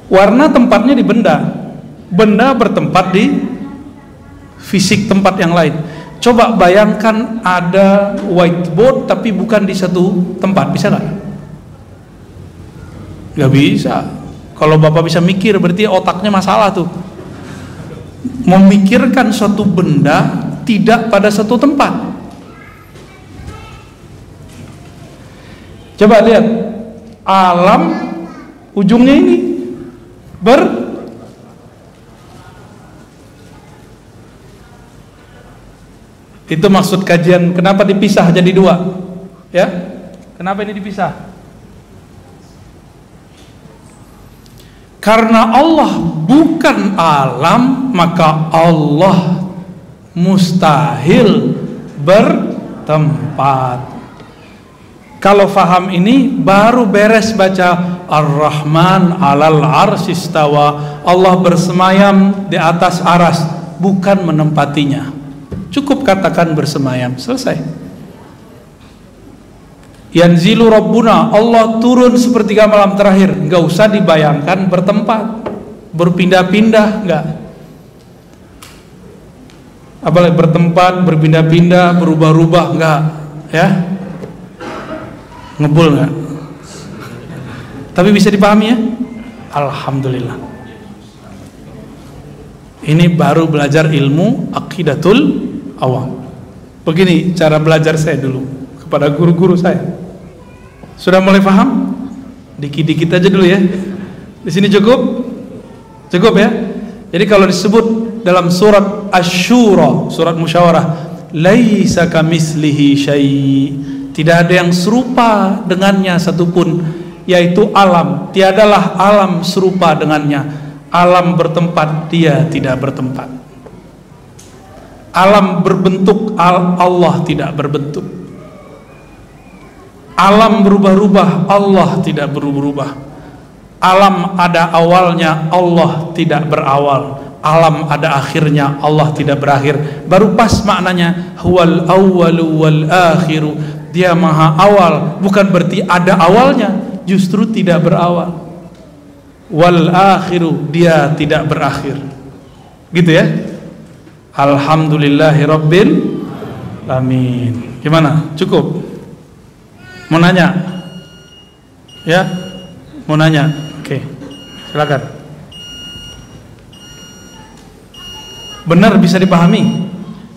Warna tempatnya di benda. Benda bertempat di fisik tempat yang lain. Coba bayangkan ada whiteboard tapi bukan di satu tempat, bisa nggak? Gak bisa. Kalau bapak bisa mikir berarti otaknya masalah tuh. Memikirkan suatu benda tidak pada satu tempat. Coba lihat alam ujungnya ini ber Itu maksud kajian kenapa dipisah jadi dua? Ya? Kenapa ini dipisah? Karena Allah bukan alam, maka Allah mustahil bertempat. Kalau faham ini baru beres baca Ar-Rahman alal arsistawa Allah bersemayam di atas aras bukan menempatinya Cukup katakan bersemayam, selesai. Yanzilu Rabbuna, Allah turun sepertiga malam terakhir. Enggak usah dibayangkan bertempat, berpindah-pindah, enggak. Apalagi bertempat, berpindah-pindah, berubah-ubah, enggak, ya. Ngebul enggak? Tapi bisa dipahami ya? Alhamdulillah. Ini baru belajar ilmu akidatul awam. Begini cara belajar saya dulu kepada guru-guru saya. Sudah mulai paham? Dikit-dikit aja dulu ya. Di sini cukup? Cukup ya? Jadi kalau disebut dalam surat Asy-Syura, surat musyawarah, laisa kamislihi syai. Tidak ada yang serupa dengannya satupun, yaitu alam. Tiadalah alam serupa dengannya. Alam bertempat, dia tidak bertempat alam berbentuk Allah tidak berbentuk Alam berubah-ubah, Allah tidak berubah-ubah. Alam ada awalnya, Allah tidak berawal. Alam ada akhirnya, Allah tidak berakhir. Baru pas maknanya huwal awwalu wal akhiru. Dia maha awal, bukan berarti ada awalnya, justru tidak berawal. Wal akhiru, dia tidak berakhir. Gitu ya? Alhamdulillahi rabbil alamin. Gimana? Cukup? Mau nanya? Ya? Mau nanya? Oke. Silakan. Benar bisa dipahami?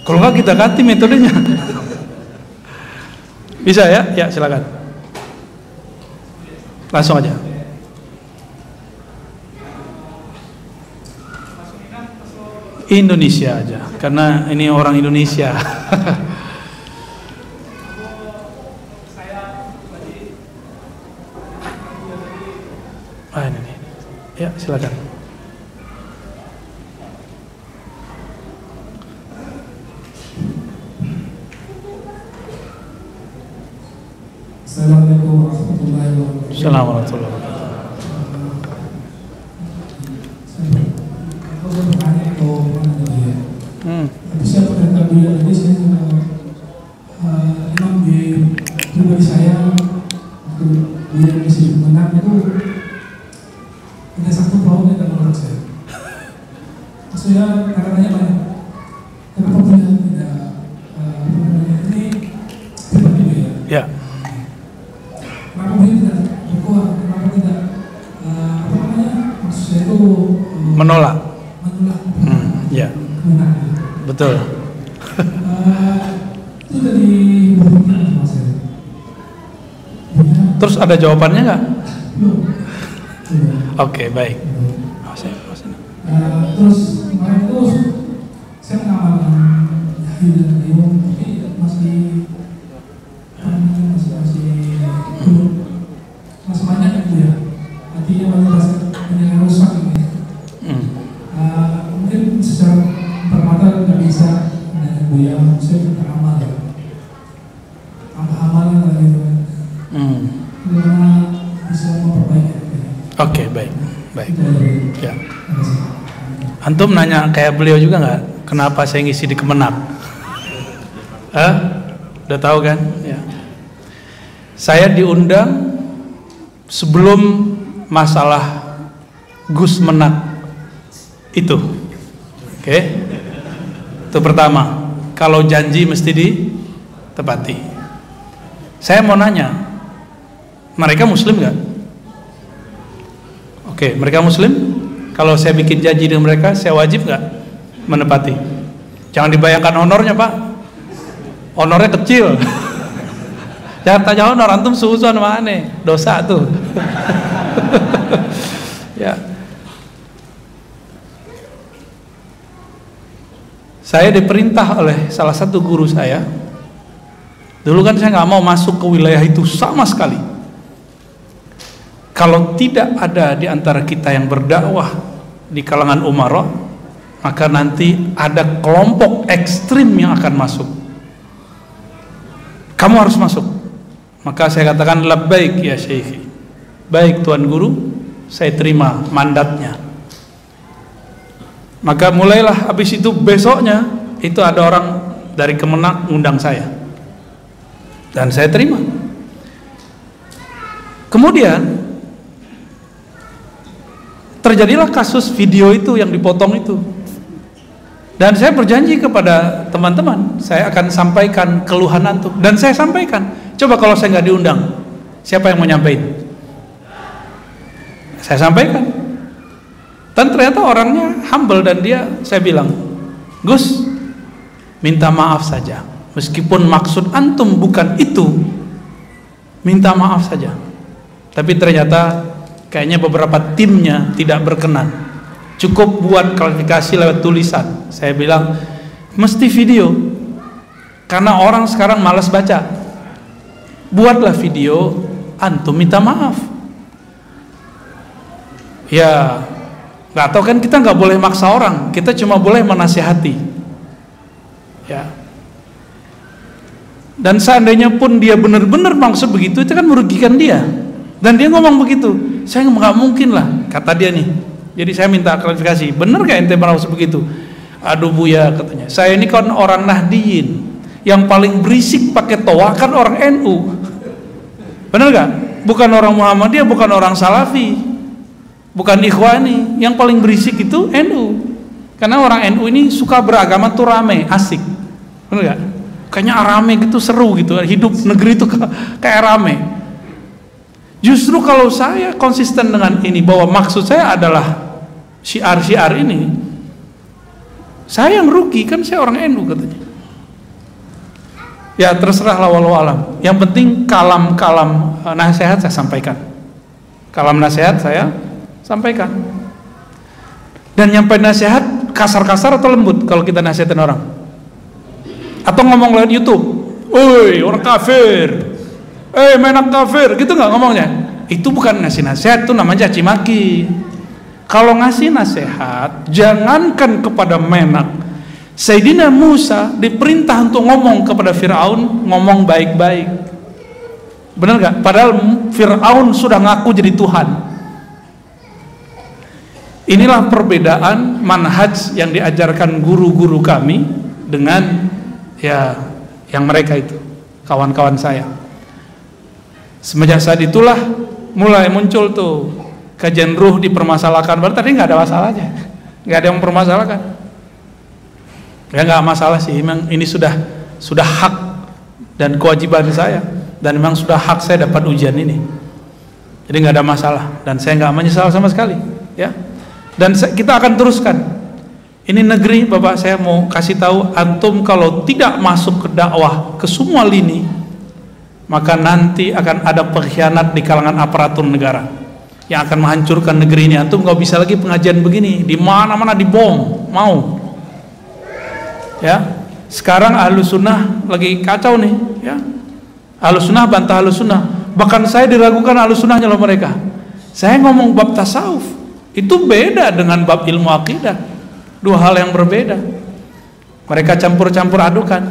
Kalau enggak kita ganti metodenya. Bisa ya? Ya, silakan. Langsung aja. Indonesia aja karena ini orang Indonesia. Ah ini nih. Ya silakan. Assalamualaikum warahmatullahi wabarakatuh. Assalamualaikum warahmatullahi wabarakatuh Hmm. Saya ya, jadi saya saya waktu dia masih itu satu saya. Maksudnya betul. Itu dari. Ya, terus ada jawabannya nggak? Oke baik. Oh, saya- Eh, terus kemarin itu Antum nanya kayak beliau juga nggak? Kenapa saya ngisi di Kemenang? Hah? Udah tahu kan? Ya. Saya diundang sebelum masalah Gus Menak itu. Oke? Itu pertama. Kalau janji mesti ditepati. Saya mau nanya, mereka Muslim nggak? Oke, mereka Muslim? Kalau saya bikin janji dengan mereka, saya wajib nggak menepati? Jangan dibayangkan honornya pak, honornya kecil. Jangan tanya honor, antum suuzon mana? Dosa tuh. ya. Saya diperintah oleh salah satu guru saya. Dulu kan saya nggak mau masuk ke wilayah itu sama sekali. Kalau tidak ada di antara kita yang berdakwah di kalangan umara, maka nanti ada kelompok ekstrim yang akan masuk. Kamu harus masuk. Maka saya katakan labbaik ya syekhi. Baik tuan guru, saya terima mandatnya. Maka mulailah habis itu besoknya itu ada orang dari Kemenak ngundang saya. Dan saya terima. Kemudian terjadilah kasus video itu yang dipotong itu. Dan saya berjanji kepada teman-teman saya akan sampaikan keluhan antum. Dan saya sampaikan coba kalau saya nggak diundang siapa yang mau nyampein? Saya sampaikan. Dan ternyata orangnya humble dan dia saya bilang Gus minta maaf saja. Meskipun maksud antum bukan itu minta maaf saja. Tapi ternyata kayaknya beberapa timnya tidak berkenan. Cukup buat klarifikasi lewat tulisan. Saya bilang mesti video. Karena orang sekarang malas baca. Buatlah video antum minta maaf. Ya nggak tahu kan kita nggak boleh maksa orang. Kita cuma boleh menasihati. Ya. Dan seandainya pun dia benar-benar maksud begitu itu kan merugikan dia dan dia ngomong begitu saya nggak mungkin lah kata dia nih. Jadi saya minta klarifikasi benar gak ente maksud begitu? Aduh buya katanya. Saya ini kan orang Nahdiyin yang paling berisik pakai toa kan orang NU benar gak bukan orang Muhammadiyah bukan orang Salafi bukan Ikhwani yang paling berisik itu NU karena orang NU ini suka beragama tuh rame asik. Benar gak kayaknya rame gitu seru gitu. Hidup negeri itu kayak rame justru kalau saya konsisten dengan ini bahwa maksud saya adalah syiar-syiar ini saya yang rugi kan saya orang NU katanya. Ya terserah walau alam. Yang penting kalam-kalam eh, nasihat saya sampaikan. Kalam nasihat saya sampaikan. Dan nyampe nasihat kasar-kasar atau lembut kalau kita nasihatin orang? Atau ngomong lewat YouTube? Woi orang kafir eh menak kafir gitu nggak ngomongnya? Itu bukan ngasih nasihat itu namanya caci maki. Kalau ngasih nasihat jangankan kepada menak. Sayyidina Musa diperintah untuk ngomong kepada Fir'aun ngomong baik-baik. Benar gak? padahal Fir'aun sudah ngaku jadi Tuhan. Inilah perbedaan manhaj yang diajarkan guru-guru kami dengan ya yang mereka itu kawan-kawan saya semenjak saat itulah mulai muncul tuh kajian ruh dipermasalahkan. Berarti tadi nggak ada masalahnya. Nggak ada yang mempermasalahkan. Ya nggak masalah sih. Memang ini sudah sudah hak dan kewajiban saya. Dan memang sudah hak saya dapat ujian ini. Jadi nggak ada masalah. Dan saya nggak menyesal sama sekali. Ya. Dan kita akan teruskan. Ini negeri Bapak saya mau kasih tahu antum kalau tidak masuk ke dakwah ke semua lini maka nanti akan ada pengkhianat di kalangan aparatur negara yang akan menghancurkan negeri ini. Antum nggak bisa lagi pengajian begini. Di mana-mana dibom. Mau. Ya. Sekarang ahlu sunnah lagi kacau nih ya. Ahlu sunnah bantah ahlu sunnah. Bahkan saya diragukan ahlu sunnahnya loh mereka. Saya ngomong bab tasawuf. Itu beda dengan bab ilmu akidah. Dua hal yang berbeda. Mereka campur-campur adukan.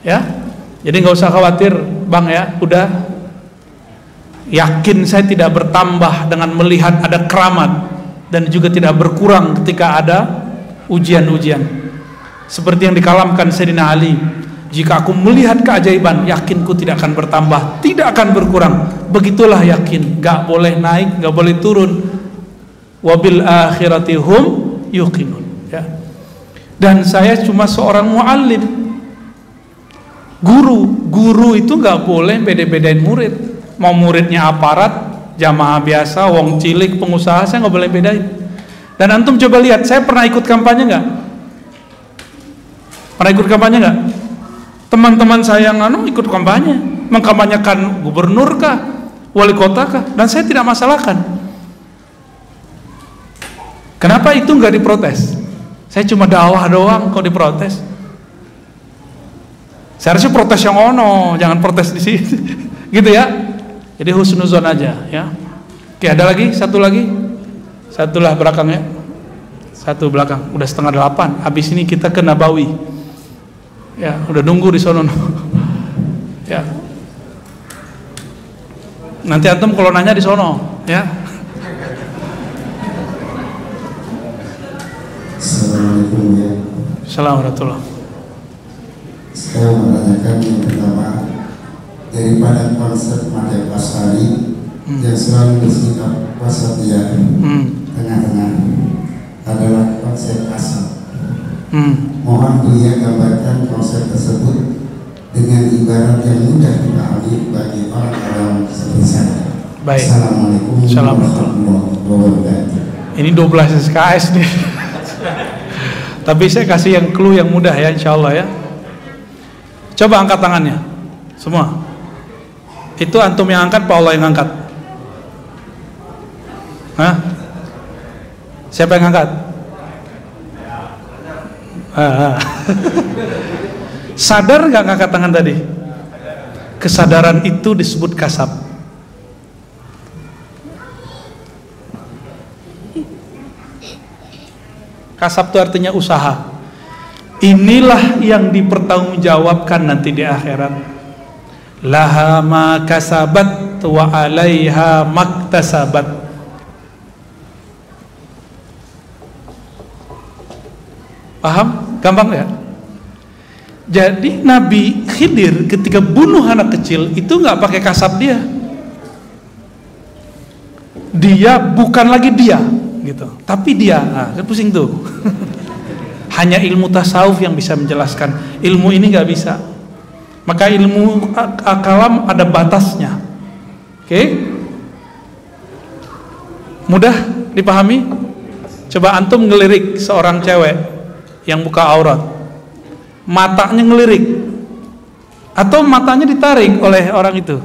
Ya jadi nggak usah khawatir bang ya. Udah. Yakin saya tidak bertambah dengan melihat ada keramat dan juga tidak berkurang ketika ada ujian-ujian. Seperti yang dikalamkan Sayyidina Ali jika aku melihat keajaiban yakinku tidak akan bertambah tidak akan berkurang. Begitulah yakin. Gak boleh naik gak boleh turun. Wabil akhirati hum yuqinun ya. Dan saya cuma seorang muallim. Guru, guru itu nggak boleh beda-bedain murid. Mau muridnya aparat, jamaah biasa, wong cilik, pengusaha, saya nggak boleh bedain. Dan antum coba lihat, saya pernah ikut kampanye nggak? Pernah ikut kampanye nggak? Teman-teman saya yang anu ikut kampanye, mengkampanyekan gubernur kah, wali kota kah, dan saya tidak masalahkan. Kenapa itu nggak diprotes? Saya cuma dakwah doang kok diprotes. Saya harusnya protes yang ono, jangan protes di sini. gitu ya. Jadi husnuzon aja ya. Oke, ada lagi? Satu lagi? Satulah belakangnya. Satu belakang. Udah setengah delapan. Habis ini kita ke Nabawi. Ya, udah nunggu di sono. ya. Nanti antum kalau nanya di sono, ya. Assalamualaikum ya. Saya menanyakan yang pertama daripada konsep Made Pasari hmm. yang selalu bersikap wasatiyah hmm. tengah-tengah adalah konsep asal. Hmm. Mohon beliau gambarkan konsep tersebut dengan ibarat yang mudah dipahami bagi orang awam seperti saya. Baik. Assalamualaikum warahmatullahi wabarakatuh. Ini 12 SKS nih. Tapi saya kasih yang clue yang mudah ya insya Allah ya. Coba angkat tangannya. Semua. Itu antum yang angkat, Pak Allah yang angkat. Hah? Siapa yang angkat? Ah, ah. Sadar nggak ngangkat tangan tadi? Kesadaran itu disebut kasab. Kasab itu artinya usaha. Inilah yang dipertanggungjawabkan nanti di akhirat. Laha ma kasabat wa alaiha maktasabat. Paham? Gampang ya jadi Nabi Khidir ketika bunuh anak kecil itu nggak pakai kasab dia. Dia bukan lagi dia gitu. Tapi dia. Nah, kan pusing tuh hanya ilmu tasawuf yang bisa menjelaskan. Ilmu ini nggak bisa. Maka ilmu kalam ada batasnya. Oke? Okay? mudah dipahami? Coba antum ngelirik seorang cewek yang buka aurat. Matanya ngelirik. Atau matanya ditarik oleh orang itu.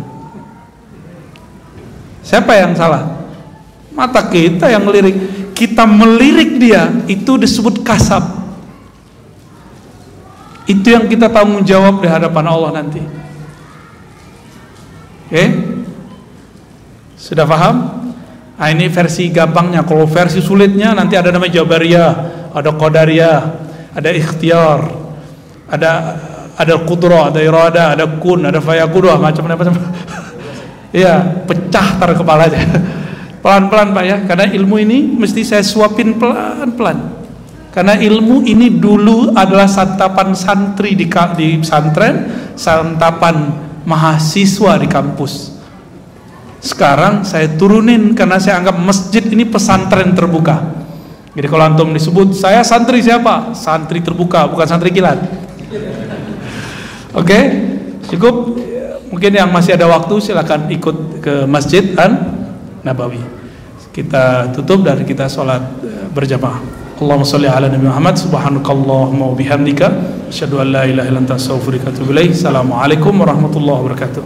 Siapa yang salah? Mata kita yang ngelirik. Kita melirik dia itu disebut kasab itu yang kita tanggung jawab di hadapan Allah nanti. Oke? Okay? Sudah paham? Nah, ini versi gampangnya. Kalau versi sulitnya nanti ada namanya Jabariyah, ada Qadariyah, ada ikhtiar, ada ada kudro, ada irada, ada kun, ada fayakun, macam-macam. Iya, pecah tar kepala aja. Pelan-pelan Pak ya, karena ilmu ini mesti saya suapin pelan-pelan. Karena ilmu ini dulu adalah santapan santri di, di pesantren, santapan mahasiswa di kampus. Sekarang saya turunin karena saya anggap masjid ini pesantren terbuka. Jadi kalau antum disebut saya santri siapa? Santri terbuka, bukan santri kilat. Oke, okay? cukup. Mungkin yang masih ada waktu silakan ikut ke masjid An Nabawi. Kita tutup dan kita sholat eh, berjamaah. اللهم صل على نبي محمد. سبحانك اللهم وبحمدك. أشهد أن لا إله إلا أنت أستغفرك وأتوب إليك. السلام عليكم ورحمة الله وبركاته.